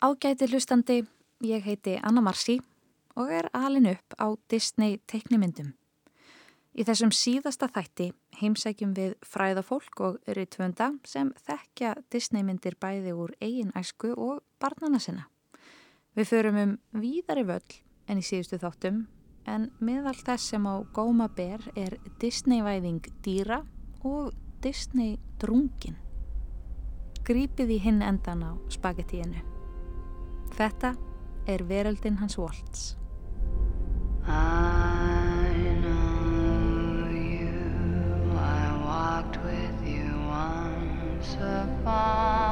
Ágæti hlustandi, ég heiti Anna Marci og er alin upp á Disney teiknimyndum. Í þessum síðasta þætti heimsækjum við fræðafólk og rytvönda sem þekkja Disneymyndir bæði úr eigin æsku og barnana sinna. Við förum um víðari völl en í síðustu þáttum en meðal þess sem á góma ber er Disneyvæðing dýra og Disney drungin. Grípið í hinn endan á spagettíinu. Þetta er veröldin hans Waltz. I know you, I walked with you once upon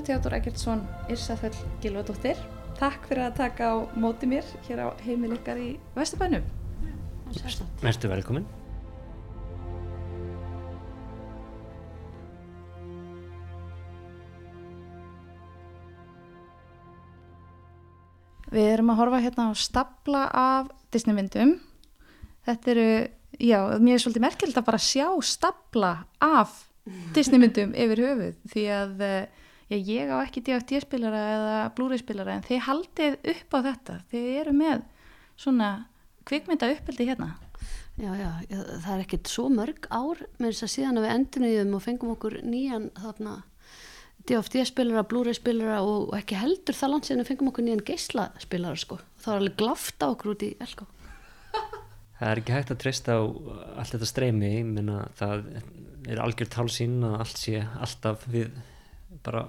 Gunnar Teodor Eggertsson, Irsafell Gilvardóttir. Takk fyrir að taka á móti mér hér á heimilikar í Vesturbænum. Mertu velkomin. Við erum að horfa hérna á stapla af Disneymyndum. Þetta eru, já, mér er svolítið merkilegt að bara sjá stapla af Disneymyndum yfir höfuð því að já, ég á ekki DFT-spilara eða Blu-ray-spilara en þið haldið upp á þetta. Þið eru með svona kvikmynda uppeldi hérna. Já, já, það er ekkert svo mörg ár með þess að síðan að við endurniðum og fengum okkur nýjan þarna DFT-spilara, Blu-ray-spilara og ekki heldur það langt síðan við fengum okkur nýjan geyslaspilara sko. Það var alveg glaft á okkur út í Elko. Það er ekki hægt að treysta á allt þetta streymi, menna það er algjört hálsín að allt sé alltaf við bara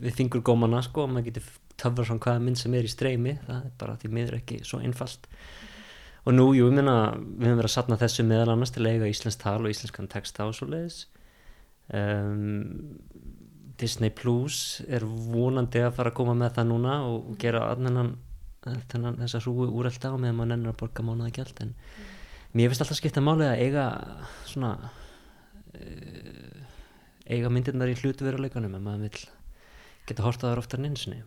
við fingur gómana sko og maður getur töfra svona hvaða mynd sem er í streymi það er bara því miður ekki svo einfalt. Og nú, jú, ég minna við höfum verið að satna þessu meðal annars til að eiga íslensk tal og íslenskan texta og svo leiðis um, Disney Plus er vonandi að fara að koma með það núna og gera aðnennan þessa hrúi úrelda og meðan maður nennir að borga mánuða gælt en mm. mér finnst alltaf skipta málið að eiga svona uh, eiga myndirnar í hlutveruleikanum en maður vil geta hortaðar oftar en einsinni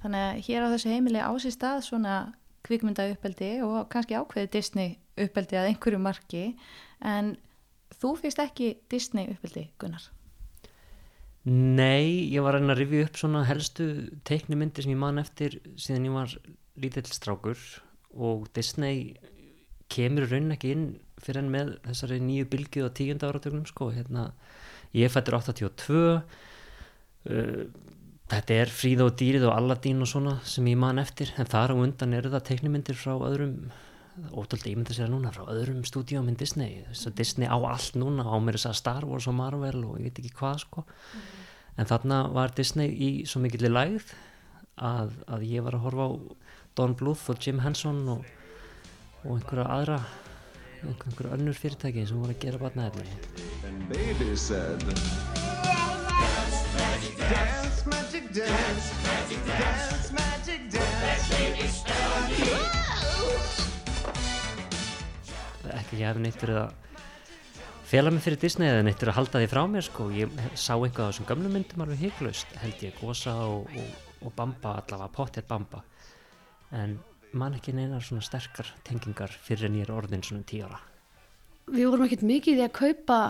Þannig að hér á þessu heimili ásist stað svona kvikmynda uppeldi og kannski ákveði Disney uppeldi að einhverju marki. En þú fyrst ekki Disney uppeldi Gunnar? Nei, ég var að rifja upp svona helstu teiknumyndir sem ég man eftir síðan ég var lítill strákur. Og Disney kemur raun ekki inn fyrir enn með þessari nýju bylgið á tíunda áratögnum sko, hérna, ég fættur 82 uh, þetta er Fríða og dýrið og Alladín og svona sem ég man eftir, en þar á undan eru það teiknumindir frá öðrum ótrúlega ég myndi að segja núna, frá öðrum stúdíum en Disney, þess að Disney á allt núna á mér þess að Star Wars og Marvel og ég veit ekki hvað sko. Mm. en þarna var Disney í svo mikillir lægð að, að ég var að horfa á Don Bluth og Jim Henson og, og einhverja aðra einhver önnur fyrirtæki sem voru að gera batnaðefni And baby said Dance magic dance Dance magic dance Dance magic dance Ekki ég hef neitt verið að fela mig fyrir Disney eða neitt verið að halda því frá mér sko. Ég sá eitthvað á þessum gamlu myndum alveg hygglust held ég Gosa og, og, og Bamba allavega, Pottet Bamba. En man ekki neina svona sterkar tengingar fyrir en ég er orðin svona tíu ára. Við vorum ekkert mikið í að kaupa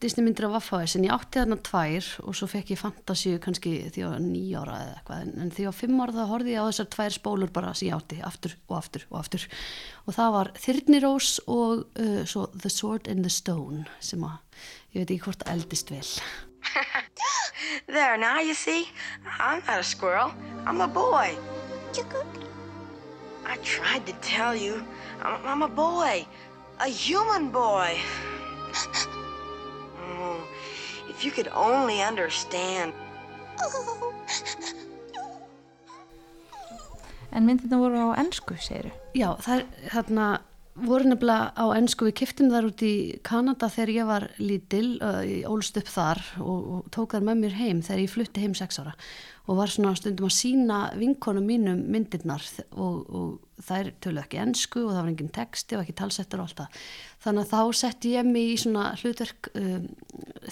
Disney myndir af Waffáis en ég átti þarna tvær og svo fekk ég fantasíu kannski því á nýja ára eða eitthvað en, því á fimm ára þá horfið ég á þessar tvær spólur bara sem ég átti aftur og aftur og aftur. Og það var Þyrnirós og uh, svo The Sword in the Stone sem að ég veit ekki hvort eldist vel. There now you see. I'm not a squirrel. I'm a boy I tried to tell you. I'm, I'm a boy. A human boy. If you could only understand. En myndirna voru á ennsku, segiru. Já, það er þarna voru nefnilega á ennsku, við kiftum þar út í Kanada þegar ég var lítil, uh, ég ólst upp þar og, og tók þar með mér heim þegar ég flutti heim sex ára og var svona stundum að sína vinkonum mínum myndirnar og, og þær tölu ekki ennsku og það var engin texti og ekki talsettur og allt það. Þannig að þá setti ég mig í svona hlutverk um,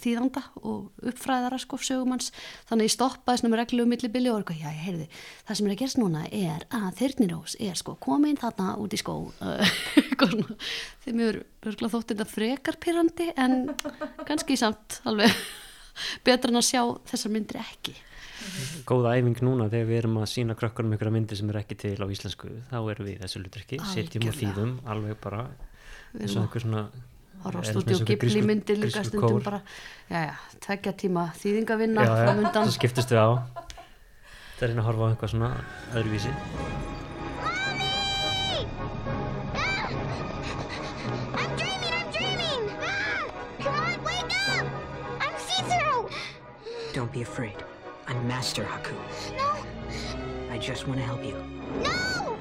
þýðanda og uppfræðara sko, sögumanns. Þannig að ég stoppaði svona með reglum millibili og eitthvað, já ég heyrði, það sem er að gerast núna er að Þyrnirós er sko komin þarna út í skó. Þeim er örgulega þótt þetta frekarpyrrandi en kannski samt alveg betra en að sjá þessar myndir ekki góða æfing núna þegar við erum að sína krökkunum ykkur að myndir sem er ekki til á íslensku þá erum við þessu lutrykki, setjum og þýðum alveg bara eins og einhver svona horfa á stúdíu og gipli myndir líka stundum bara, já já, tvekja tíma þýðingavinna já, já, það skiptist við á. Það er einn að horfa á einhvað svona öðruvísi. Don't be afraid. I'm Master Haku. No! I just want to help you. No!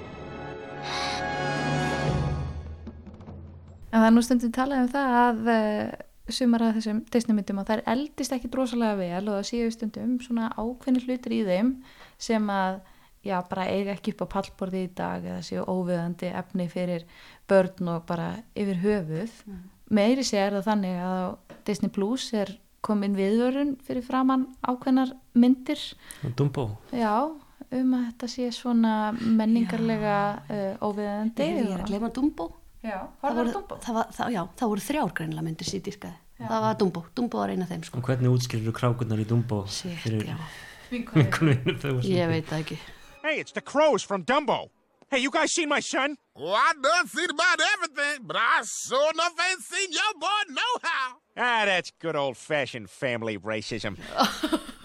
En það er nú stundum talað um það að uh, sumar að þessum Disneymyndum að það er eldist ekki drosalega vel og það séu stundum svona ákveðni hlutir í þeim sem að já, bara eiga ekki upp á pallborði í dag eða séu óviðandi efni fyrir börn og bara yfir höfuð. Mm. Meiri sé er það þannig að Disney Plus er komin viðvörun fyrir framann ákveðnar myndir. Dumbo. Já, um að þetta sé svona menningarlega uh, óviðandi Ég er að gleyma Dumbo. Já, það voru, það, var, það, já, það voru þrjár greinlega myndir síðdýrkaði það var Dumbo, Dumbo var eina af þeim sko. og hvernig útskilur þú krákunar í Dumbo fyrir vinkunum ég veit það ekki. Hey, it's the crows from Dumbo Hey, you guys seen my son? Well, I done seen about everything, but I sure enough ain't seen your boy no how. Ah, that's good old-fashioned family racism.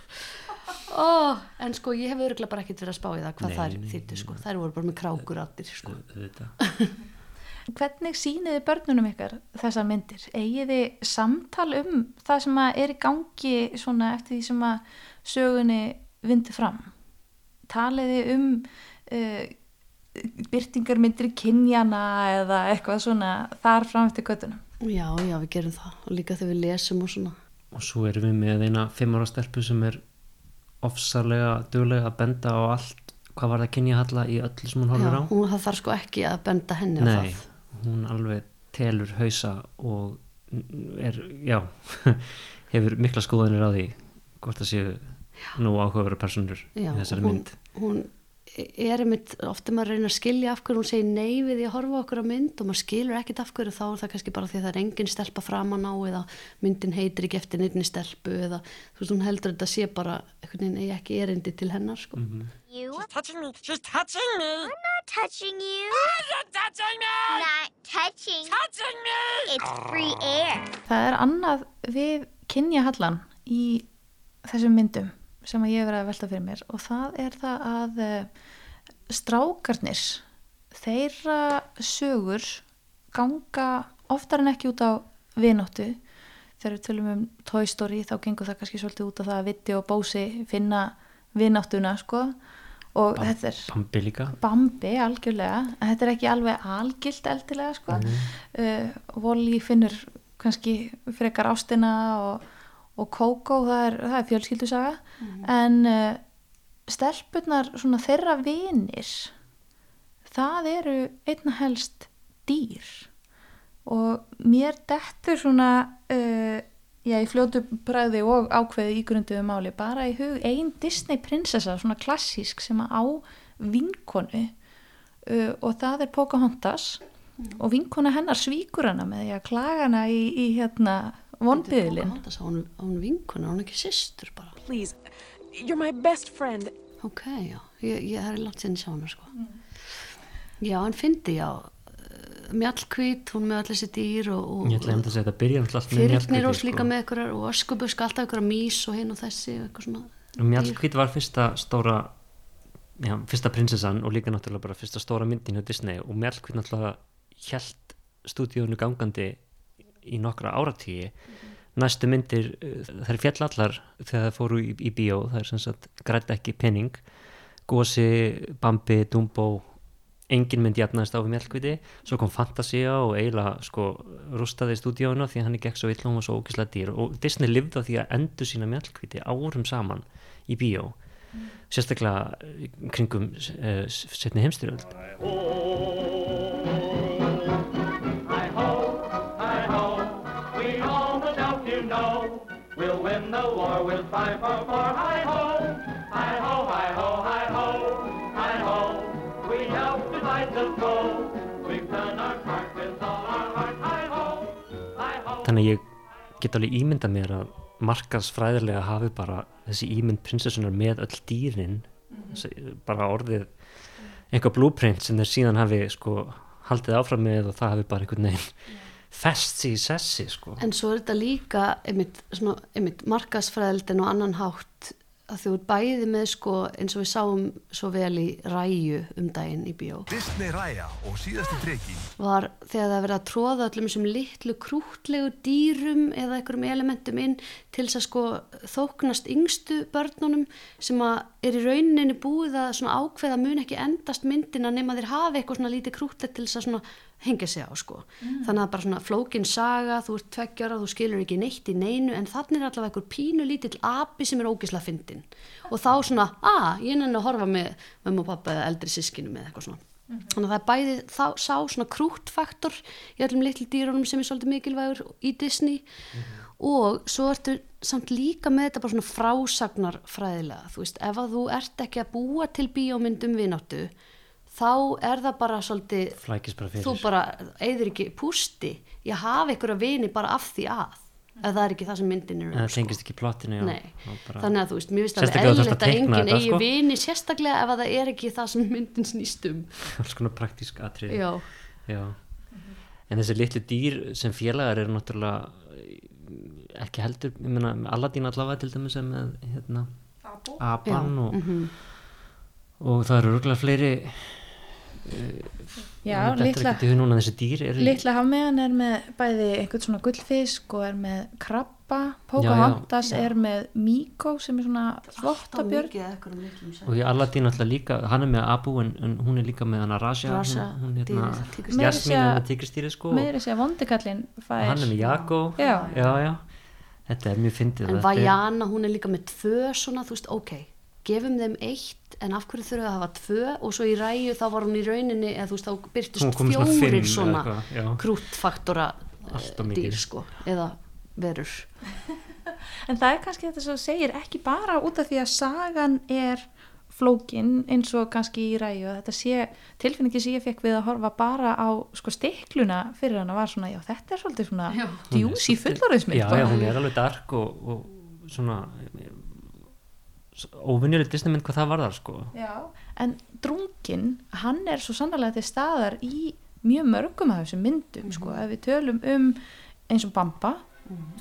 oh, en sko, ég hef öruglega bara ekkert verið að spá í það hvað það er þýttu, sko. Það eru bara með krákur allir, sko. Hvernig síniði börnunum ykkar þessar myndir? Egiði samtal um það sem er í gangi svona eftir því sem að sögunni vindi fram? Taliði um... Uh, byrtingarmyndir kynjana eða eitthvað svona þar fram eftir göttunum Já, já, við gerum það. Og líka þegar við lesum og svona. Og svo erum við með eina fimmara stelpu sem er ofsarlega dögulega að benda á allt hvað var það kynjahalla í öllu sem hún horfir já, á. hún það þarf sko ekki að benda henni Nei, á það. hún alveg telur hausa og er, já hefur mikla skoðanir á því hvort það séu nú áhugaveru personur já, í þessari hún, mynd. hún er einmitt, ofta maður reyna að skilja af hverju hún segir nei við því að horfa okkur á mynd og maður skilur ekkit af hverju þá er það kannski bara því að það er engin stelpa framan á eða myndin heitir ekki eftir nefni stelpu eða þú veist hún heldur þetta sé bara einhvern veginn eigi ekki erindi til hennar sko. mm -hmm. You? She's touching me. She's touching me. I'm not touching you. Ah, you're touching me. Not touching. Touching me. It's free air. Það er annað við kynjahallan í þessum myndum sem að ég hef verið að velta fyrir mér og það er það að uh, strákarnir þeirra sögur ganga oftar en ekki út á vinóttu þegar við tölum um Toy Story þá gengur það kannski svolítið út á það að Vitti og Bósi finna vinóttuna sko. Og Bam, þetta er Bambi líka. Bambi algjörlega. En þetta er ekki alveg algilt eldilega sko. Mhm. uh, Wall-E finnur kannski frekar ástina og, og Coco það er, það er fjölskyldusaga. En uh, stelpunar svona þeirra vinir það eru einna helst dýr. Og mér dettur svona uh, já, í fljótu bræði og ákveði ígrunduðu máli bara í hug ein Disney prinsessa, svona klassísk sem á vinkonu uh, og það er Pocahontas. Og vinkona hennar svíkur hana með því að klaga hana í, í hérna vonbyðilinn hún, hún vinkona, á hún ekki systur bara? Please, you're my best friend. ok, já, ég, ég er langt sinni sjá hana sko. Já, hann fyndi já. Mjallkvít, hún með allir þessi dýr og, og Ég ætla að segja þetta byrja alltaf með Þyrnir Mjallhvíti, ós líka með eitthvað og öskubusk, alltaf eitthvað mís og hinn og þessi og eitthvað svona Og Mjallhvít var fyrsta stóra já, fyrsta prinsessan og líka náttúrulega bara fyrsta stóra myndin hjá Disney. Og Mjallhvít náttúrulega hjælt stúdíónu gangandi í nokkra áratíi næstu myndir uh, þær fjall allar þegar það fóru í, í bíó það er sem sagt grætt ekki penning Gósi, Bambi, Dumbo engin mynd jafnaðist á við mjölkviti svo kom Fantasia og eiginlega sko rústaði í stúdíónu því hann er gekk svo illa og svo ógislega dýr. Og Disney livði á því að endur sína mjölkviti árum saman í bíó. Sérstaklega eh, kringum uh, setni heimstyrjöld win the war, we'll fight for, for hi-ho Hi-ho, hi-ho, hi-ho Hi-ho We help to fight the foe. We've done our part with all our heart. Hi-ho, hi-ho þannig að ég get alveg ímyndað mér að markaðsfræðilega hafi bara þessi ímynd prinsessunar með öll dýrin þessi- bara orðið einhver blúprint sem þeir síðan hafi sko haldið áfram með og það hafi bara einhvern veginn fest sig í sessi sko. En svo er þetta líka einmitt, einmitt markasfræðildin og annan hátt að þú ert bæði með sko eins og við sáum svo vel í ræju um daginn í bíó. Disney Ræja og síðasti treki var þegar það verið að tróða öllum þessum litlu krútlegu dýrum eða einhverjum elementum inn til þess að sko þóknast yngstu börnunum sem að er í rauninni búið að ákveða mun ekki endast myndina nema þeir hafi eitthvað svona lítið krútlegt til þess að svona hengja sig á sko. Þannig að bara svona flókin saga, þú ert tveggjara, þú skilur ekki neitt í neinu en þannig er allavega einhver pínu lítill api sem er ógislega fyndin og þá svona, að, ég nenni að horfa með mömmu og pappa eða eldri sískinu með eitthvað svona. Þannig að það er bæði þá, sá svona krútfaktor í öllum litlu dýrunum sem er svolítið mikilvægur í Disney. Og svo ertu samt líka með þetta bara svona frásagnar fræðilega, þú veist, ef að þú ert ekki að búa til bíómyndum vináttu þá er það bara svolítið bara þú bara eigður ekki pústi. Ég hafa einhverja vini bara af því að. Ef það er ekki það sem myndin er um, en það tengist ekki plottinu Nei, þannig að þú veist, mér finnst Sérstaklega alveg þú þarft að að enginn eigi sko. vini sérstaklega ef að það er ekki það sem myndin snýst um. Alls konar praktísk atriði. Já. Já. en þessi litlu dýr sem félagar eru náttúrulega eh, ekki heldur, ég meina Aladdin allavega til dæmis sem með hérna, apan. Já, og, mhm. og það eru rúglega fleiri Já, þetta er litla, þessi litla hafmeðan er með bæði einhvern svona gullfisk og er með krabba, Pocahontas er með Miko sem er svona þvottabjörn og í Aladdin alltaf líka, hann er með Abu en, en hún er líka með hún hérna, dýrið, tígrisdýrið. Jasmín er með tíkristýri sko. og meðri segja vondikallin fær hann er með Jago Já. já, já. þetta er mjög fyndið en þetta Vajana, hún er líka með tvö svona, þú veist, ok, gefum þeim eitt en af hverju þurfa að hafa tvö og svo í ræju þá var hún í rauninni eða þú veist, þá byrtist svona fjórir svona já. krútfaktora eh, mikið. dýr sko, eða verur en það er kannski þetta sem þú segir ekki bara út af því að sagan er flókin eins og kannski í ræju þetta sé, tilfinningi sem ég fekk við að horfa bara á sko stikluna fyrir hana var svona, já þetta er svolítið svona djúsi fullorðismynd já, já, hún er alveg dark og, og svona óvinnilegt Disneymynd hvað það varðar sko. Já, en drungin, hann er svo sannlega til staðar í mjög mörgum af þessum myndum, sko, ef við tölum um eins og Bamba,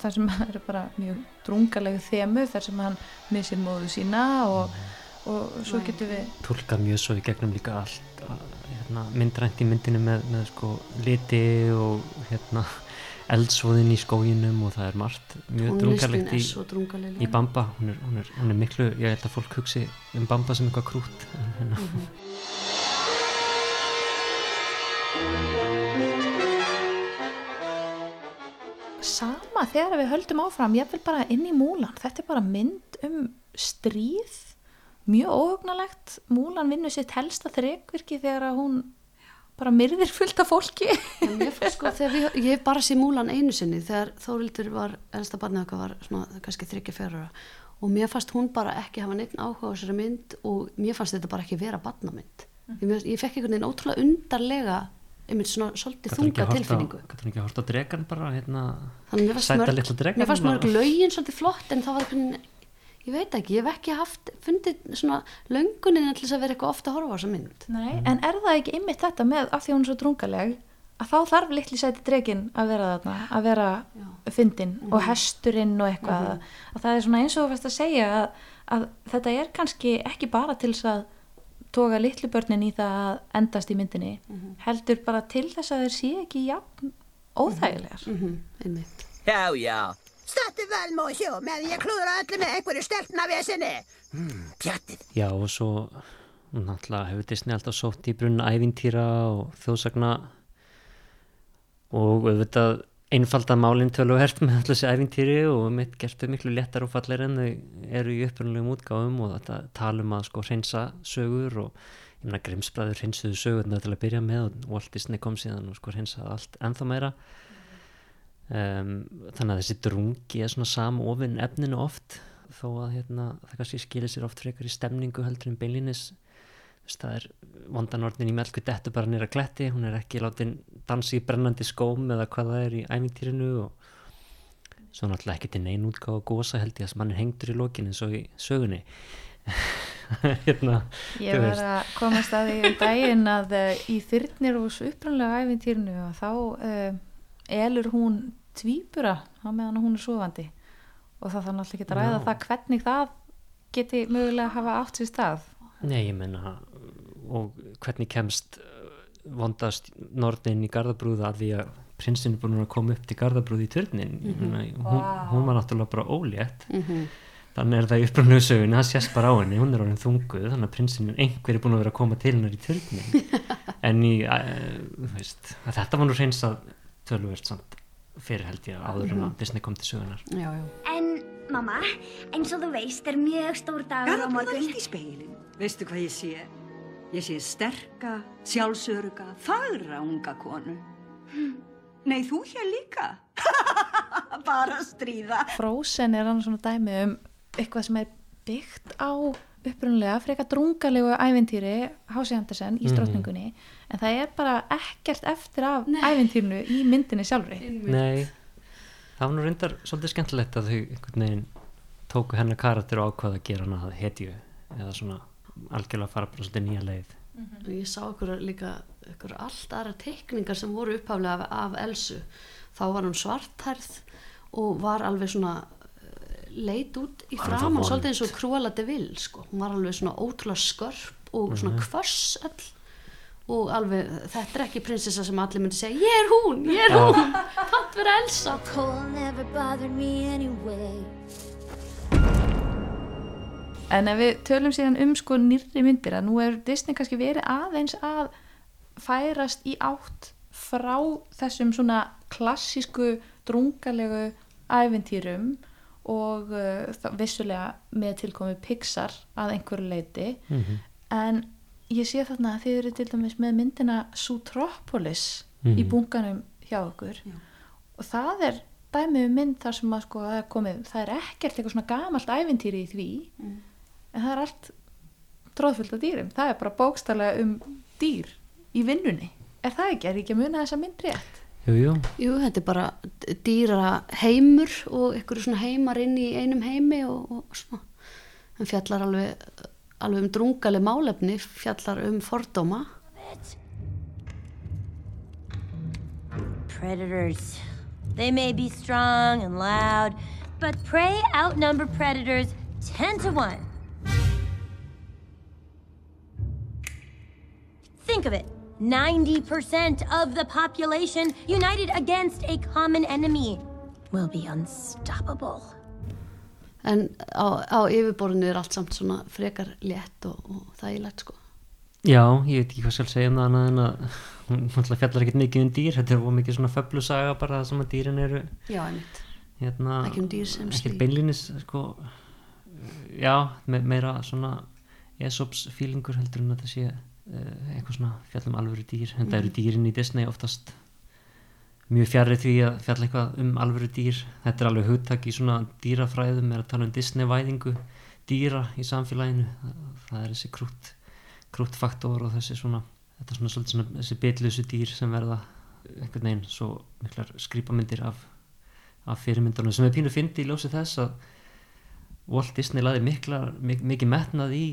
þar sem hann er bara mjög drungalegu þemu, þar sem hann missir móðu sína og, og svo getum við tólkað mjög svo í gegnum líka allt að, hérna, myndrænt í myndinu með, með sko liti og hérna eldsvoðin í skóginum og það er margt mjög drungalegt í, í. Bamba. Hún er, hún, er, hún er miklu, ég held að fólk hugsi um Bamba sem eitthvað krút en, hérna, Mhm. sama þegar við höldum áfram, ég vil bara inn í múlan, þetta er bara mynd um stríð, mjög óhugnalegt, múlan vinnur sitt helsta þrekvirki þegar að hún bara myrðir fullt af fólki. En mér fannst sko, við, ég hef bara séð múlan einu sinni þegar Þórildur var, elsta barnið okkar var svona kannski þryggja fjörura og mér fannst hún bara ekki hafa neitt áhuga á þessari mynd og mér fannst þetta bara ekki vera barnamynd. Ég, ég fekk einhvern veginn ótrúlega undarlega einmitt svona svolítið þunga tilfinningu. gat hún ekki hort á dregan bara hérna, Þannig mér fannst sæta mörg, litla dregan mér fannst bara? mörg lögin svolítið flott en það var einhvern ég veit ekki, ég hef ekki haft fundið svona löngunin til þess að vera eitthvað ofta að horfa á þessa mynd. Nei, en er það ekki einmitt þetta með af því hún er svo drungaleg að þá þarf litli sæti dregin að vera þarna að vera fyndin og hesturinn og eitthvað. Mhm. að það er svona eins og þú veist að segja að, að þetta er kannski ekki bara til þess að toga litlu börnin í það að endast í myndinni heldur bara til þess að þeir sé ekki jafn óþægilegar. Mm -hmm, einmitt Oh, Stop vel má sjó meðan ég klúðra öllu með einhverju stelpna vesinni. Hmm, pjattið. Já og svo náttúrulega hefur Disney alltaf sótt í brunn ævintýra og þjóðsagna og auðvitað einfaldað málinn töluvert með alltaf þessi ævintýri og mitt gertu miklu léttar og fallir en þau eru í upprunnulegum útgáfum og þetta talum að sko hreinsa sögur og ég meina Grimsbræður hreinsuðu sögurna til að byrja með og Walt Disney kom síðan og sko hreinsaði allt ennþá meira um, þannig að þessi drungi er svona samofinn efninu oft þó að hérna, það kannski skilir sér oft frekar í stemningu heldur en beinlínis. Þess, það er vondanornin í melku dettu bara nýra kletti, hún er ekki látin dansi í brennandi skóm eða hvað það er í æmintýrinu og svo náttúrulega ekki til neyn útgáð og gósa held ég að mann er hengtur í lokin eins og í sögunni. Hérna, Ég var að komast að því um daginn að uh, í þyrnir úr upprannlega æfintýrinu og þá uh, elur hún tvíbura á meðan hún er sofandi og það náttúrulega ekki að ræða Já. það hvernig það geti mögulega hafa átt sér stað Nei, ég menna og hvernig kemst uh, vondast norðin í Garðabrúða að því að prinsinn er búin að koma upp til Garðabrúð í törnin mm. -hmm. hún, hún var náttúrulega bara ólétt Mhm. þannig er það í upprannlegu sögunni það sést bara á henni, hún er orðin þunguð þannig að prinsinn er einhverju búin að vera að koma til hennar í törnin en í uh, þú veist, að þetta var nú reynsað tölvöld samt fyrir held ég áður en Mhm. að Disney kom til sögunar Já, já. En, mamma, eins og þú veist er mjög stór dagur á morgun. líkt í speilin. Veistu hvað ég sé? Ég sé sterka, sjálfsöruga, fagra unga konu. Nei, þú hér líka. Bara stríða. Frozen er hann svona dæmi um eitthvað sem er byggt á upprunlega frekar drungalegu ævintýri Hási Andersen í Mhm. strotningunni en það er bara ekkert eftir af ævintýrinu í myndinni sjálfri. Nei, það var nú reyndar svolítið skemmtilegt að þau einhvern veginn tóku hennar karakter og ákvaða að gera hana að hetju eða svona algjörlega fara bara svolítið nýja leið. Og ég sá ykkur líka ykkur allt aðra teikningar sem voru upphaflega af, af Elsu. Þá var hún svarthærð og var alveg svona leit út í framann svolítið eins og Cruella de Vil sko. hún var alveg svona ótrúlega skörp og svona Mhm. kvöss öll og alveg, þetta er ekki prinsessa sem allir myndi segja, ég er hún, ég er Já. hún það vera Elsa anyway. En ef við tölum síðan um sko nýrri myndir að nú er Disney kannski verið aðeins að færast í átt frá þessum svona klassísku drungalegu æventýrum og uh, það- vissulega með tilkomi Pixar að einhverju leiti Mhm. en ég sé þarna að þið eru til dæmis með myndina Zootropolis í Mhm. bunkanum hjá okkur. Og það er dæmið um mynd þar sem að sko það er komið, það er ekkert eitthvað svona gamalt ævintýri í því en það er allt tróðfullt af dýrum, það er bara bókstallega um dýr í vinnunni. Er það ekki, er ekki að muna þessa mynd rétt Jú, jú, Jú, þetta er bara dýra heimur og ykkur svona heimar inn í einum heimi og, og svona hann fjallar alveg, alveg um drungaleg málefni fjallar um fordóma Predators. They may be strong and loud, but prey outnumber predators 10 to 1. Think of it 90% of the population united against a common enemy will be unstoppable. en á, á yfirborðinu er allt samt svona frekar létt og, og þægilegt sko Já, ég veit ekki hvað skal segja um það annað en að hún fjallar ekkert mikið um dýr þetta er of mikið svona föflusaga bara það sem að dýrin eru Já, einmitt. hérna, Ekki um dýr sem ekkert slík. beinlínis sko, já, me meira svona esops fílingur heldur en að það sé uh, eitthvað svona fjallum alvöru dýr en það eru Mhm. dýrin í Disney oftast mjög fjarrið því að fjalla eitthvað um alvöru dýr. Þetta er alveg hugtak í svona dýrafræðum er að tala um Disney-væðingu dýra í samfélaginu. Það, er þessi krútt krúttfaktor og þessi svona þetta er svona svolítið svona þessi bitlusu dýr sem verða einhvern veginn svo miklar skrýpamyndir af, af fyrirmyndunum. Sem er pínu fyndi í ljósi þess að Walt Disney laði mikla, mik mikið metnað í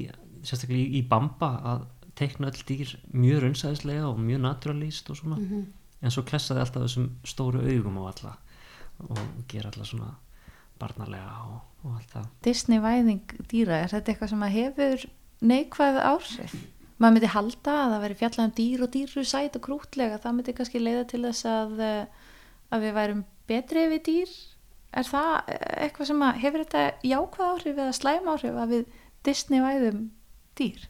sérstaklega í, í Bamba að teikna öll dýr mjög raunsæðislega og mjög naturalíst og svona Mhm. en svo klessaði alltaf þessum stóru augum á alla og gera alla svona barnalega og, og allt það Disney væðing dýra, er þetta eitthvað sem að hefur neikvæð áhrif? Maður myndi halda að það veri fjallað um dýr og dýru sæt og krútlega, það myndi kannski leiða til þess að, eh, að við værum betri við dýr er það eitthvað sem að hefur þetta jákvæð áhrif eða slæm áhrif að við Disney væðum dýr?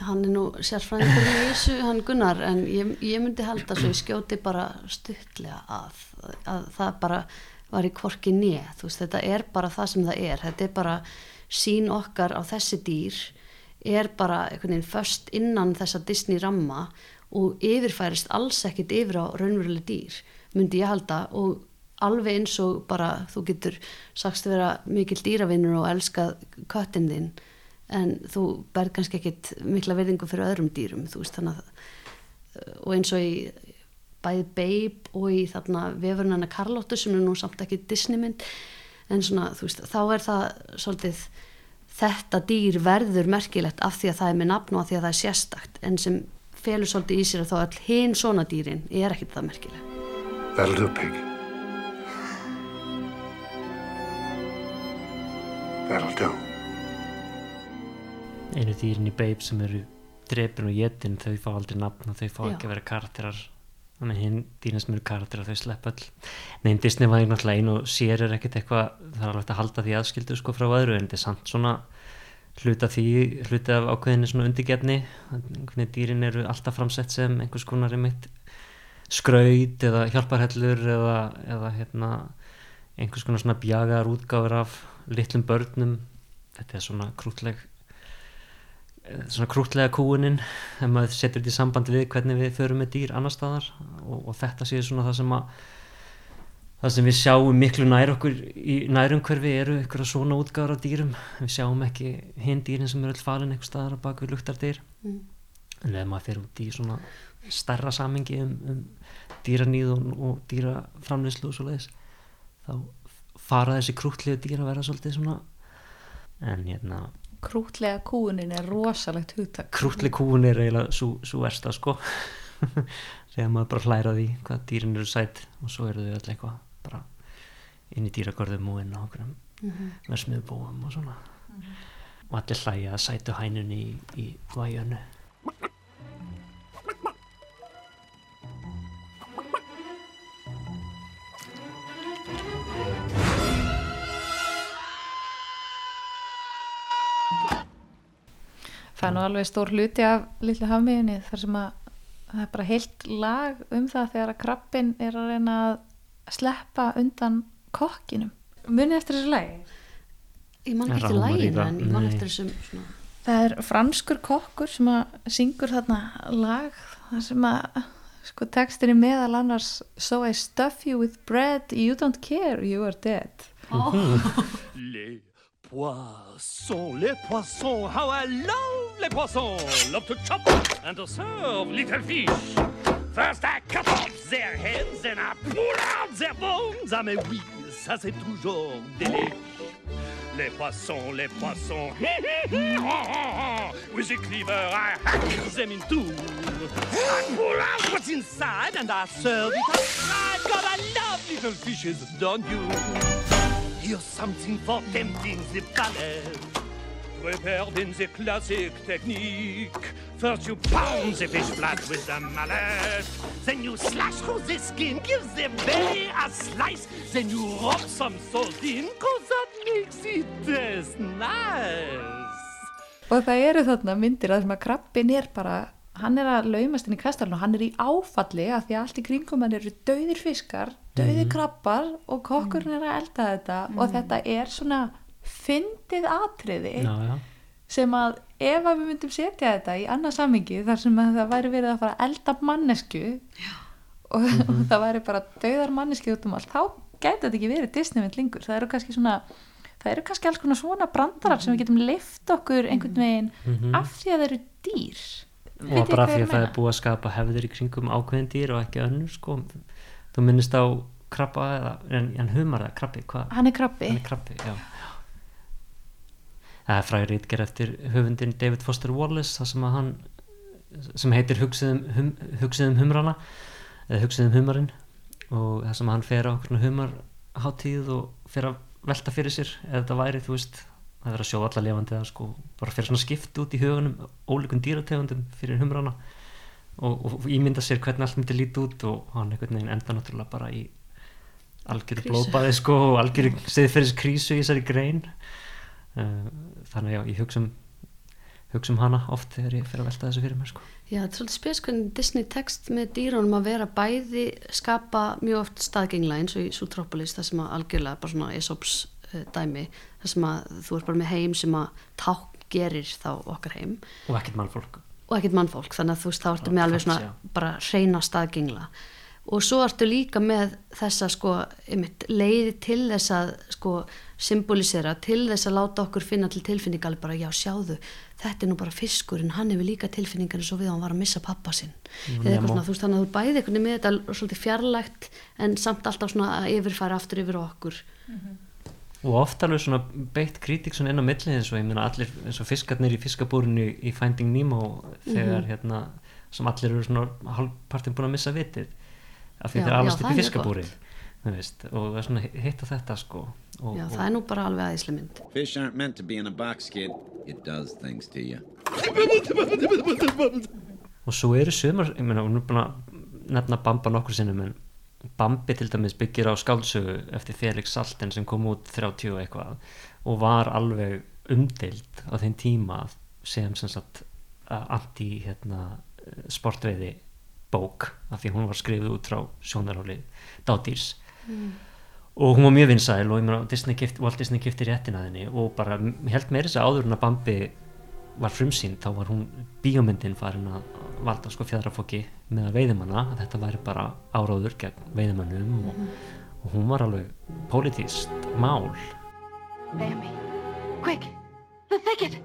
Hann er nú sérfræðingur í þessu, hann Gunnar en ég, ég myndi halda svo ég skjóti bara stuttlega að, að það bara var í kvorki nýja þú veist þetta er bara það sem það er. Þetta er bara sín okkar á þessi dýr er bara einhvern veginn först innan þessa Disney ramma og yfirfærist alls ekkit yfir á raunveruleg dýr myndi ég halda. Og alveg eins og bara þú getur sagst að vera mikil dýravinnur og elskað köttin þinn en þú berð kannski ekkit mikla verðingu fyrir öðrum dýrum veist að og eins og í bæði Babe og í þarna vefurnana Karlóttu sem er nú samt ekki Disney mynd en svona þú veist þá er það svolítið þetta dýr verður merkilegt af því að það er með nafn og af því að það er sérstakt en sem felur svolítið í sér að þá all hinn svona dýrin er ekkit það merkileg That'll do, pig. That'll do. Einu dýrin í Babe sem eru drepin og jetin þau fá aldrei nafn og þau fá Já. ekki að vera karakterar. Þannig hinn dýrin sem eru karakterar þau slepp öll. Nei, Disney var náttúrulega einu og sér er ekkert eitthvað það er alveg að halda því aðskildu sko frá öðru en þetta er samt svona hluta því, hluta af ákveðinni svona undirgefni. Veginn dýrin eru alltaf framsett sem einhvers konar skraut eða hjálparhellur eða, eða hérna einhvers konar svona bjagaðar útgáfur af litlum börnum. Þetta er svona krútleg svona krútlega kúunin ef maður setur þetta í sambandi við hvernig við förum með dýr annar staðar og, og þetta séu svona það sem að það sem við sjáum miklu nær okkur í nærumhverfi eru ykkur svona útgáður á dýrum við sjáum ekki hinn dýrin sem eru öll falin einhver staðar á baku luktardýr Mm. en ef maður fer út í svona starra samingi um, um dýranýð og, og dýraframleyslu og svo leiðis þá fara þessi krútlegu dýr að vera svolítið svona en hérna Krútlega kúunin er rosalegt hugtak. krútleg kúun er eiginlega svo versta sko þegar maður bara hlæra því hvað dýrin eru sætt og svo eru þau öll eitthvað bara inn í dýragörðum og inn á okkur Mhm. versmiðbúum og svona og allir hlæja að sætu hænunni í, í væjönu Það er nú alveg stór hluti af lillu hafmiðinni þar sem að það er bara heilt lag um það þegar að krabbin er að reyna að sleppa undan kokkinum. Munið eftir þessu lagi? ég man ekki læginu það, en ég man eftir þessum svona Það er franskur kokkur sem að syngur þarna lag þar sem að sko textin er meðal annars So I stuff you with bread, you don't care, you are dead. Les poissons, les poissons, how I love les poissons. Love to chop and to serve little fish. First I cut off their heads and I pull out their bones. Ah mais oui, ça c'est toujours délice. Les poissons, les poissons, with a cleaver I hack them in two. I pull out what's inside and I serve it fried. God, I love little fishes, don't you? Here's something for tempting the palate. Prepared in the classic technique. First you pound the fish flat with the mallet. Then you slash through the skin, give the belly a slice. Then you rub some salt in, cause that makes it taste nice. Og það eru þarna myndir að sem að krabbin er bara, hann er að laumast inn í kastalinn og hann er í áfalli að því að allt í kringum hann eru döðir fiskar, döðir krabbar og kokkurinn er að elda þetta. Og þetta er svona fyndið atriði já, já. sem að ef að við myndum setja þetta í annað samingi þar sem að það væri verið að fara að elda mannesku og, og það væri bara döðar mannesku út um allt, þá gæti þetta ekki verið Disneymynd lengur, það eru kannski svona það eru kannski alls konar svona brandarar sem við getum lift okkur einhvern veginn Mhm. af því að það eru dýr og bara því að það er búið að skapa hefðir í kringum ákveðin dýr og ekki önnur sko. þú minnist á krabba eða, en, humar eða krabbi hvað? hann er krabbi, hann er krabbi, það er frægur ítger eftir höfundin David Foster Wallace það sem að hann sem heitir Hugsiðum, hum, hugsiðum humrana eða Hugsiðum humarinn og það sem að hann fer á humarháttíð og fer að velta fyrir sér eða þetta væri, þú veist það er að sjóða alla lifandi eða sko bara fyrir svona skipt út í hugunum ólíkun dýrategundum fyrir humrana og, og ímynda sér hvernig allt myndi líti út og hann einhvern veginn enda náttúrulega bara í algjöru Krísu. blóðbæði sko og algjöru siðferðis krísu í þessari grein uh, þannig já, ég hugsa um hugsa um hana oft þegar ég fyrir að velta þessu fyrir mér sko Já, þetta er svolítið spes hvernig Disney tekst með dýrunum að vera bæði skapa mjög oft staðgengla eins og í Zootropolis það sem að algjörlega bara svona Aesops uh, dæmi það sem að þú er bara með heim sem að ták gerir þá okkar heim. Og ekkert mannfólk. Og ekkert mannfólk þannig að þú veist þá ertu Og með alveg svona bara reyna staðgengla. Og svo ertu líka með þessa sko einmitt, leiði til þess að sko symbolisera til þess að láta okkur finna til tilfinninga alveg bara já sjáðu þetta er nú bara fiskur en hann hefur líka tilfinningar eins og við hann var að missa pappa sinn. Mm, eða eitthvað svona þú veist þannig að þú bæði veginn með þetta svolítið fjarlægt en samt alltaf svona að yfirfæra aftur yfir okkur og oft alveg svona beitt kritik svona inn á milli eins og ég meina allir eins og fiskarnir í fiskabúrinu í Finding Nemo þegar Mhm. hérna sem allir eru svona halvpartin búin að missa vitið af því Já, þeir það upp í fiskabúri og það er svona hitt á þetta sko og, já og, það er nú bara alveg aðeinslega mynd Fish aren't meant to be in a box, kid. It does things to you. og svo eru sumar ég meina, hún er búin að nefna Bamba nokkur sinnum en Bambi til dæmis byggir á skáldsögu eftir Felix Salten sem kom út 30 og eitthvað og var alveg umdeild á þeim tíma sem sem sagt anti hérna, sportveiði bók af því hún var skrifið út frá sjónarháli dátýrs Mm. og hún var mjög vinsæl og Disney gift, Walt Disney gifti réttina þenni og bara held meira þess að áður en að Bambi var frumsýnd þá var hún bíómyndin farin að valda sko fjadrafóki með að veiðimanna þetta væri bara áráður gegn veiðimannum og, og hún var alveg pólitíst mál Bambi. Quick! The thicket!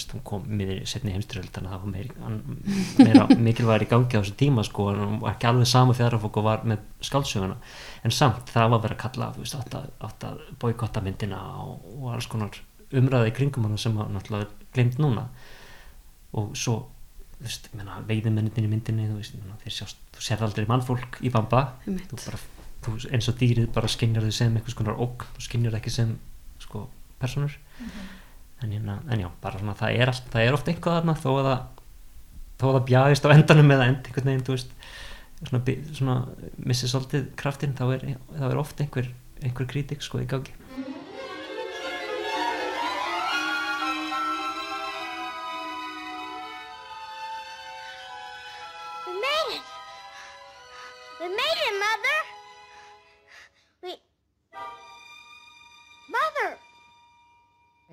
Veist, hún kom miður setni heimstyrjöld þannig að það var meira, hann- meira mikilvægir í gangi á þessu tíma sko en hún var ekki alveg sama fjadrafók og var með skáldsöguna. En samt það var verið að kalla þú veist, átt að, átt að boykotta myndina og, og alls konar umræði í kringum hana sem að náttúrulega glemt núna. Og svo þú veist, veiðimennindin í myndinni þú veist, þeir sjást, þú sér aldrei mannfólk í bamba. Þú bara, þú, eins og dýrið bara skinnjar þau sem einhvers konar ógn þú skinnjar ekki sem sko, personur en, hérna, en já, bara svona það er, allt, það er oft einhvað þarna þó að það þó að það bjagist á endanum eða end einhvern veginn, þú veist svona, svona missi svolítið kraftinn þá er, þá er oft einhver, einhver kritik sko í gangi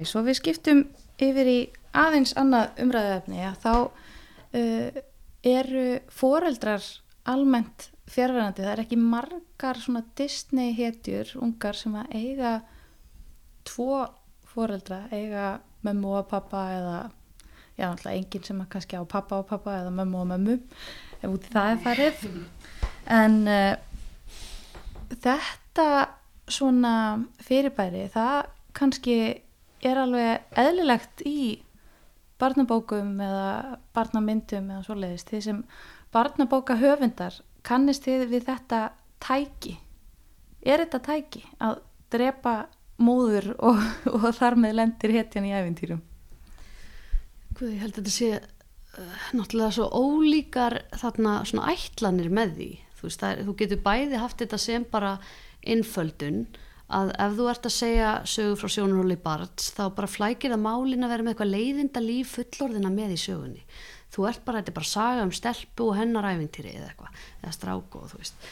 Svo við skiptum yfir í aðeins annað umræðuefni að þá uh, eru foreldrar almennt fjárverandi, það er ekki margar svona Disney hetjur ungar sem að eiga tvo foreldra, eiga mömmu og pappa eða já, náttúrulega enginn sem að kannski á pappa og pappa eða mömmu og mömmu ef út í það er farið. En uh, þetta svona fyrirbæri það kannski er alveg eðlilegt í barnabókum eða barnamyndum eða svoleiðist því sem barnabóka höfundar kannist þið við þetta tæki? Er þetta tæki að drepa móður og, og þar með lendir hetjan í æfintýrum Guð, ég held að þetta sé uh, náttúrulega svo ólíkar þarna svona ætlanir með því. Þú, veist, er, þú getur bæði haft þetta sem bara innföldun að ef þú ert að segja sögu frá sjónarhóli barns þá bara flækir það málin að vera með eitthvað leiðinda líf fullorðina með í sögunni. Þú ert bara, þetta er bara saga um stelpu og hennar ævintýri eða eitthvað, eða strák og þú veist.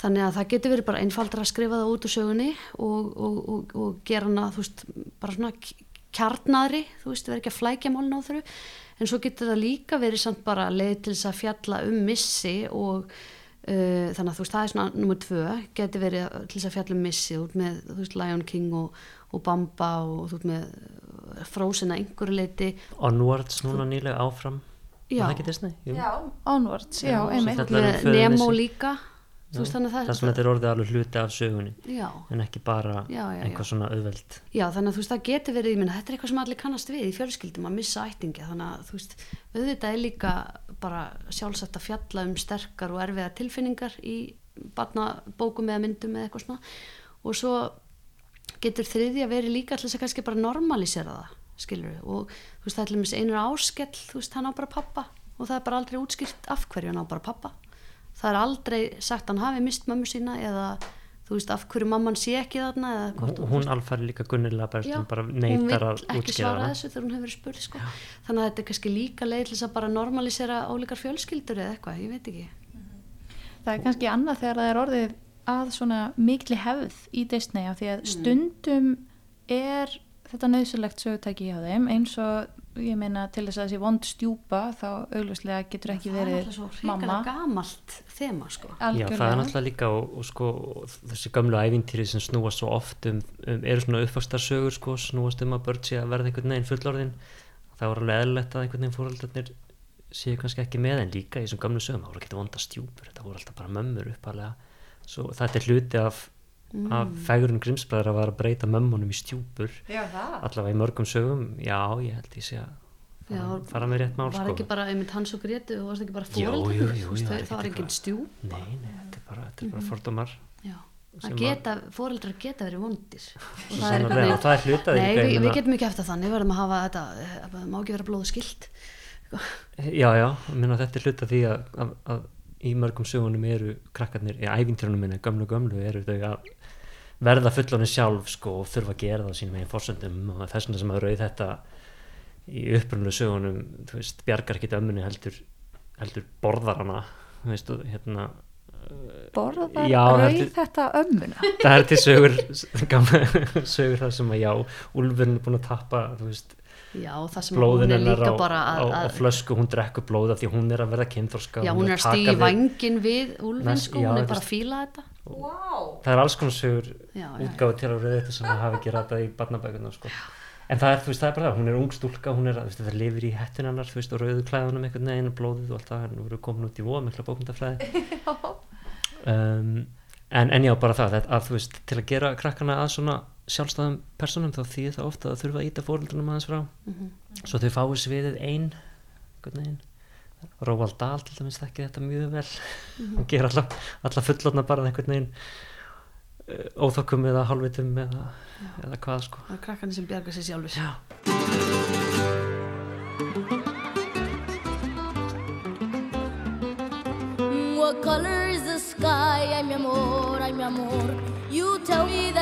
Þannig að það getur verið bara einfaldra að skrifa það út úr sögunni og, og, og, og gera hana, þú veist, bara svona kjarnadri, þú veist, verið ekki að flækja málun á þurru, en svo getur það líka verið samt bara leið til þess að fjalla um missi og þannig að þú veist, það er svona nummer tvö, getur verið til þess að fjalla um missi út með, þú veist, Lion King og, og Bamba og þú veist með Frozen að einhverju leiti Onwards núna nýlega áfram. Já. Já, Onwards, já, Já, einmitt. um. Nemo líka veist þannig að það það sem þetta er orðið alveg hluti af sögunni Já. en ekki bara Já, já, já. einhvað svona auðveld Já, þannig að þú veist, það getur verið, minna, þetta er eitthvað sem allir kannast við í fjölskyldum að missa ættingi, þannig að þú veist, auðvitað er líka bara sjálfsagt að fjalla um sterkar og erfiða tilfinningar í barnabókum eða myndum eða eitthvað svona og svo getur þriðja verið líka alltaf að kannski bara normalisera það, skilur og þú veist, það er einur áskell, þú veist, hann á bara pappa og það er bara aldrei útskýrt af hverju hann á bara pappa. Það er aldrei sagt hann hafi mist mömmu sína eða þú veist af hverju mamman sé ekki þarna hún, hún alfari líka gunnilega Já, bara hún neytar vill að ekki útskýra svara hana þessu þegar hún hefur verið spurð sko. þannig að þetta er kannski líka leið til þess að bara normalisera ólíkar fjölskyldur eða eitthvað, ég veit ekki. Það er kannski annað þegar það er orðið að svona mikli hefð í Disney af því að stundum er þetta nöðsulegt sögutæki hjá þeim eins og ég meina til þess að þessi vond stjúpa þá augljóslega getur ekki það er verið alltaf svo mamma. hrikalega gamalt þema sko. Já, það er náttúrulega líka og, og sko þessi gömlu ævintýri sem snúast svo oft um, um eru svona uppvastarsögur sko, snúast um að börn sé að verða einhvern veginn fullorðin. Það var alveg eðlilegt að einhvern veginn fóröldarnir séu kannski ekki með en líka í þessum gömlu sögum, það voru ekki vonda stjúpur þetta voru alltaf bara mömmur uppalega. Svo þetta er hluti af, Mm. af fegurinn grimsbræður að vera að breyta mömmunum í stjúpur. Já, það. allavega í mörgum sögum, já ég held ég sé að Já, fara, fara með rétt mál var sko. ekki bara einmitt hans og Gretu og varst ekki bara jú, það, það er það var ekkert engin stjú Nei, nei, þetta er bara, þetta er bara Mhm. fordómar. Já, það að- geta, fóreldrar geta verið vondir. Og Svo sannarlega, og það er því Nei, við, við getum ekki eftir þannig, við verðum að hafa þetta eh, það má ekki vera blóðu skilt Já, já, meina þetta er hluta því að, að, að í mörgum sögunum eru krakkarnir, í ævintýrunum minni, gömlu gömlu eru þau að verða fullorinn sjálf sko og þurfa að gera það sínum eigin forsöndum og þess vegna sem að rauð þetta í upprunnu sögunum, þú veist, bjargar ekki ömmunni heldur, heldur borðar hana, veist, og hérna borðar Já, það rauð til- þetta ömmuna? Það er til sögur sögur þar sem að já úlfurinn er búin að tappa þú veist Já, það sem hún er líka á, bara að- á, á að- flösku, hún drekkur blóð af því hún er að verða kynþorska Já, hún er að við- vangin við úlfinn sko, hún er bara að fíla þetta. Það er alls konar sögur útgáðu til að rauða þetta sem að hafa ekki ratað í barnabækunar sko. en það er, þú veist, það er bara það hún er ung stúlka, hún er, þú veist, það lifir í hettun hennar þú veist, og rauðu klæðunum veginn og blóðið og allt það, hann voru komin út í voða mikla bókmyndafræði um, en, en já, bara það að, að þú veist, til að gera krakkana að svona sjálfstæðum personum þá þýðir það ofta að þurfa að íta fóreldrunum aðeins frá Mhm. svo þau fái sviðið ein einhvern veginn Róvald Dahl til dæmis þekki þetta mjög vel Mhm. og gera alla, alla fullotna bara einhvern veginn uh, óþokkum eða hálfvitum eða, eða hvað sko það er krakkarnir sem bjarga sér sjálfur Já.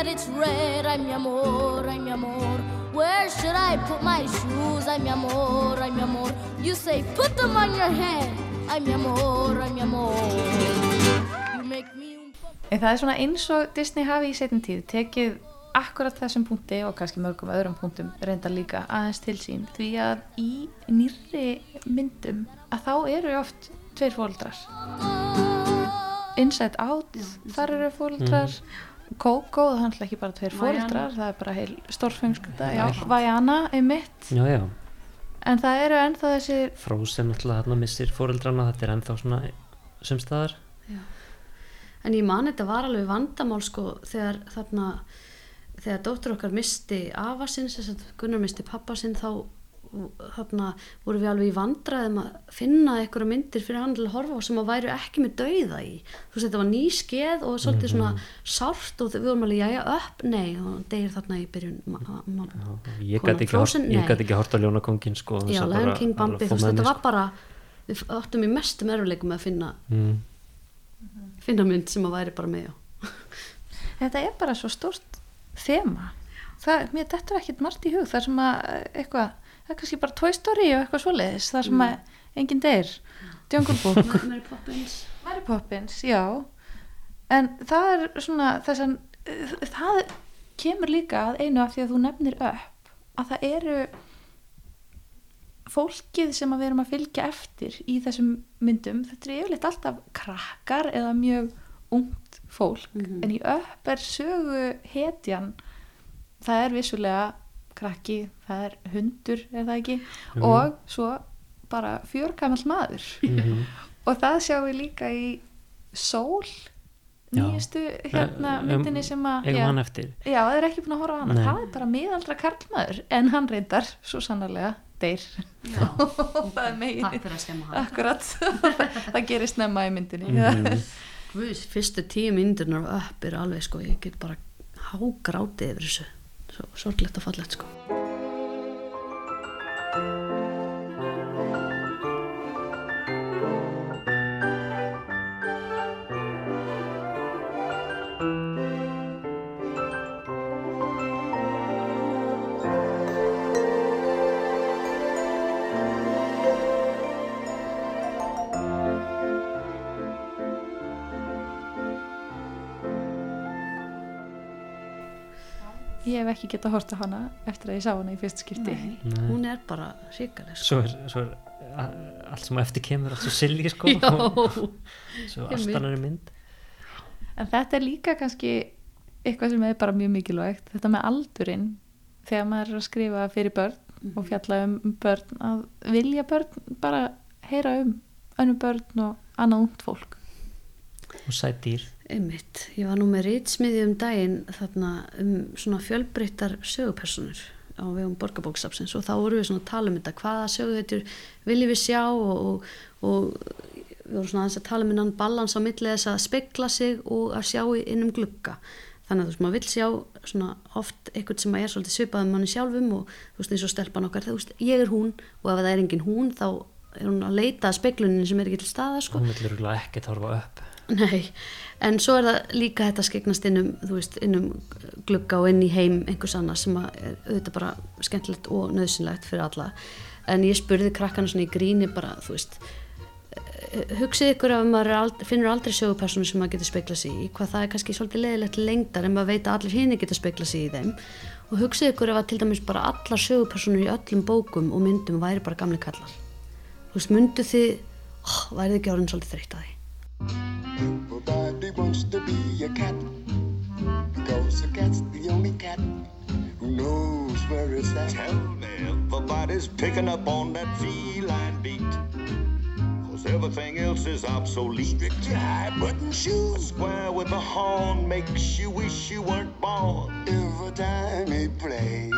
That it's red. Ay, mi amor, ay, mi amor. Where should I put my shoes? Ay, mi amor, ay, mi amor. You say, put them on your head. Ay, mi amor, ay, mi amor. You make me En það er svona eins og Disney hafi í setjum tíð tekið akkurat þessum punkti og kannski mörgum öðrum punktum reyndar líka aðeins til sín því að í nýrri myndum að þá eru oft tveir fóldrar Inside Out þar eru fóldrar Coco, það er náttúrulega ekki bara tveir fóldrar það er bara heil stórfengskunda já, Vajana, einmitt. Já, já, en það eru ennþá þessi Frozen náttúrulega þarna missir fóreldrana þetta er ennþá svona sumstaðar en ég man þetta var alveg vandamál sko þegar þarna þegar dóttur okkar misti afa sinn þess að Gunnar misti pappa sinn þá þarna voru við alveg í vandræðum að finna einhverja myndir fyrir hann til að horfa á sem að væru ekki með dauða í þú veist þetta var ný skeð og svolítið Mhm. svona sárt og við vorum alveg jæja upp nei og degir þarna í byrjun ég gæti ekki, hort- Frozen, ég nei. gat ekki hort á Ljónakongin sko, já, Lion bara King, Bambi, þú veist þetta var bara við áttum í mestum erfileikum að finna sko. mm. finna mynd sem að væri bara með já þetta er bara svo stórt þema það, mér dettur ekkert margt í hug þar sem að eitthvað, það er kannski bara Toy Story og eitthvað svoleiðis, þar sem að enginn deyr, Jungle Book. Mary Poppins. Mary Poppins, já. En það er svona þessan, það kemur líka að einu af því að þú nefnir upp að það eru fólkið sem við erum að fylgja eftir í þessum myndum, þetta er yfirleitt alltaf krakkar eða mjög ungt fólk, Mhm. en í upp er sögu hetjan það er vissulega krakki, það er hundur er það ekki, Mhm. og svo bara fjörgamall maður Mhm. og það sjáum við líka í sól Já. nýjustu hérna Um, myndinni sem að já, hann eftir. já, það er ekki búin að horfa á hana Nei. það er bara miðaldra karlmaður en hann reyndar svo sannarlega deyr það er megin hann. akkurat, það gerist nefna í myndinni Mhm. Guðs, fyrstu tíu myndirnar og upp er alveg sko, ég get bara hágrátið yfir þessu sorglegt og fallegt sko hef ekki getað hort á hana eftir að ég sá hana í fyrst skipti. Nei, Nei. hún er bara ríkaleg sko. svo er, svo er allt sem eftir kemur allt svo silly sko. Svo astanari mynd. En þetta er líka kannski eitthvað sem er bara mjög mikilvægt þetta með aldurinn þegar maður er að skrifa fyrir börn og fjalla um börn að vilja börn bara heyra um önnum börn og annað ungt fólk. Og sæt dýr Einmitt, ég var nú með rýtsmiði um daginn þarna um svona fjölbreyttar sögupersonur á vegum borgarbóksapsins og þá voru við svona að tala um þetta hvaða söguhetjur viljum við sjá og, og, og við vorum svona aðeins að tala um innan balans á milli þess að spekla sig og að sjá í- inn um glugga. Þannig að þú veist, maður vill sjá svona oft eitthvað sem er svolítið svipað um manni sjálfum og þú veist eins og stelpan okkar, þú veist, ég er hún og ef það er engin hún þá er hún að leita að speklunin sem er ekki til staða sko. hún vil Nei, en svo er það líka þetta skegnast inn um, þú veist, inn um glugga og inn í heim einhvers annars sem að er auðvitað bara skemmtilegt og nöðsynlegt fyrir alla. En ég spurði krakkana svona í gríni bara, þú veist, eh, hugsið ykkur ef maður er ald finnur aldrei sögupersonu sem maður getur speklað sig í, hvað það er kannski svolítið leiðilegt til lengdar en maður veit að allir hini geta speklað sig í þeim. Og hugsið ykkur ef að til dæmis bara allar sögupersonur í öllum bókum og myndum væri bara gamli kallar. Þú veist, myndu þið, oh, værið ekki orðin svolítið þreytt að því. Everybody wants to be a cat because a cat's the only cat who knows where it's at. Tell me, everybody's picking up on that feline beat. Cause everything else is obsolete. Strictly high button shoes Square with a horn makes you wish you weren't born. every time he plays.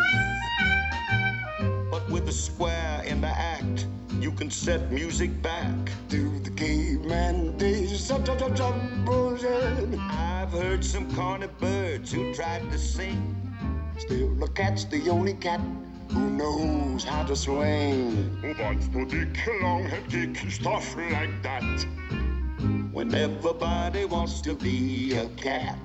But with the square in the act, you can set music back. To the caveman days. I've heard some corny birds who tried to sing. Still, the cat's the only cat who knows how to swing. Wants to dick long and kick stuff like that. When everybody wants to be a cat,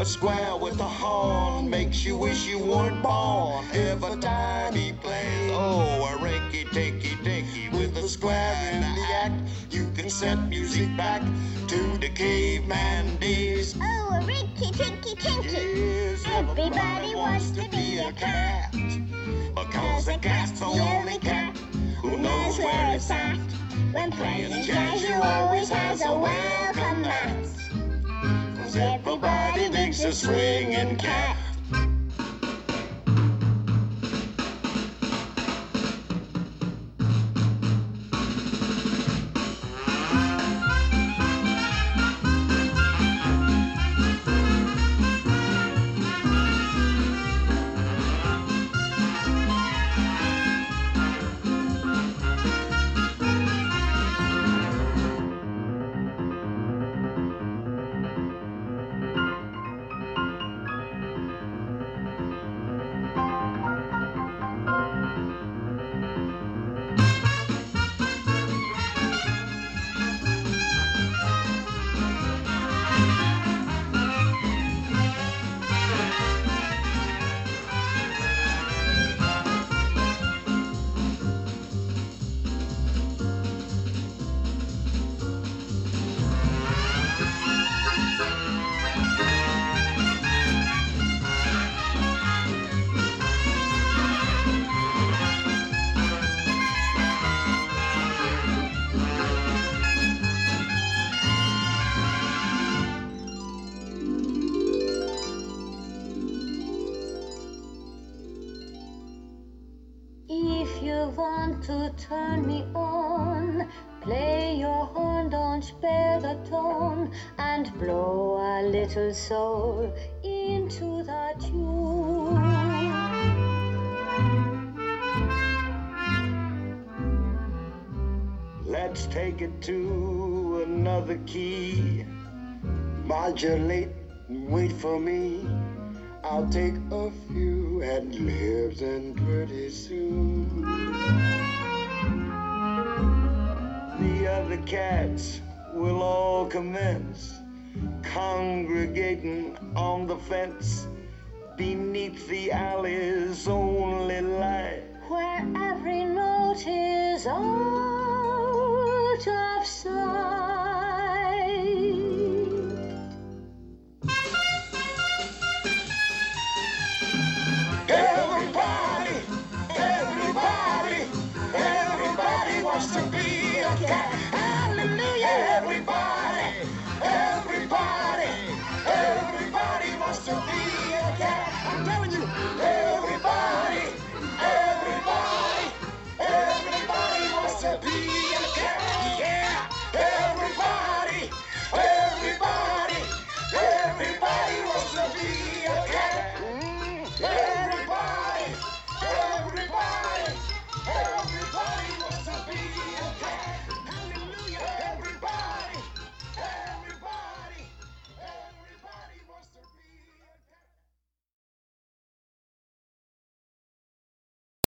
a square with a horn makes you wish you weren't born. Every time he plays, oh, a rinky tinky dinky with a square in the act, you can set music back to the caveman days. Oh, a rinky tinky tinky. Yes, Everybody wants to be a cat. Because a cat's the only cat who knows where it's at. When playing jazz, you always has a welcome mat. Cause everybody digs a swinging cat. Soul into the tune. Let's take it to another key. Modulate and wait for me. I'll take a few ad libs and pretty soon. The other cats will all commence congregating on the fence beneath the alley's only light. Where every note is out of sight.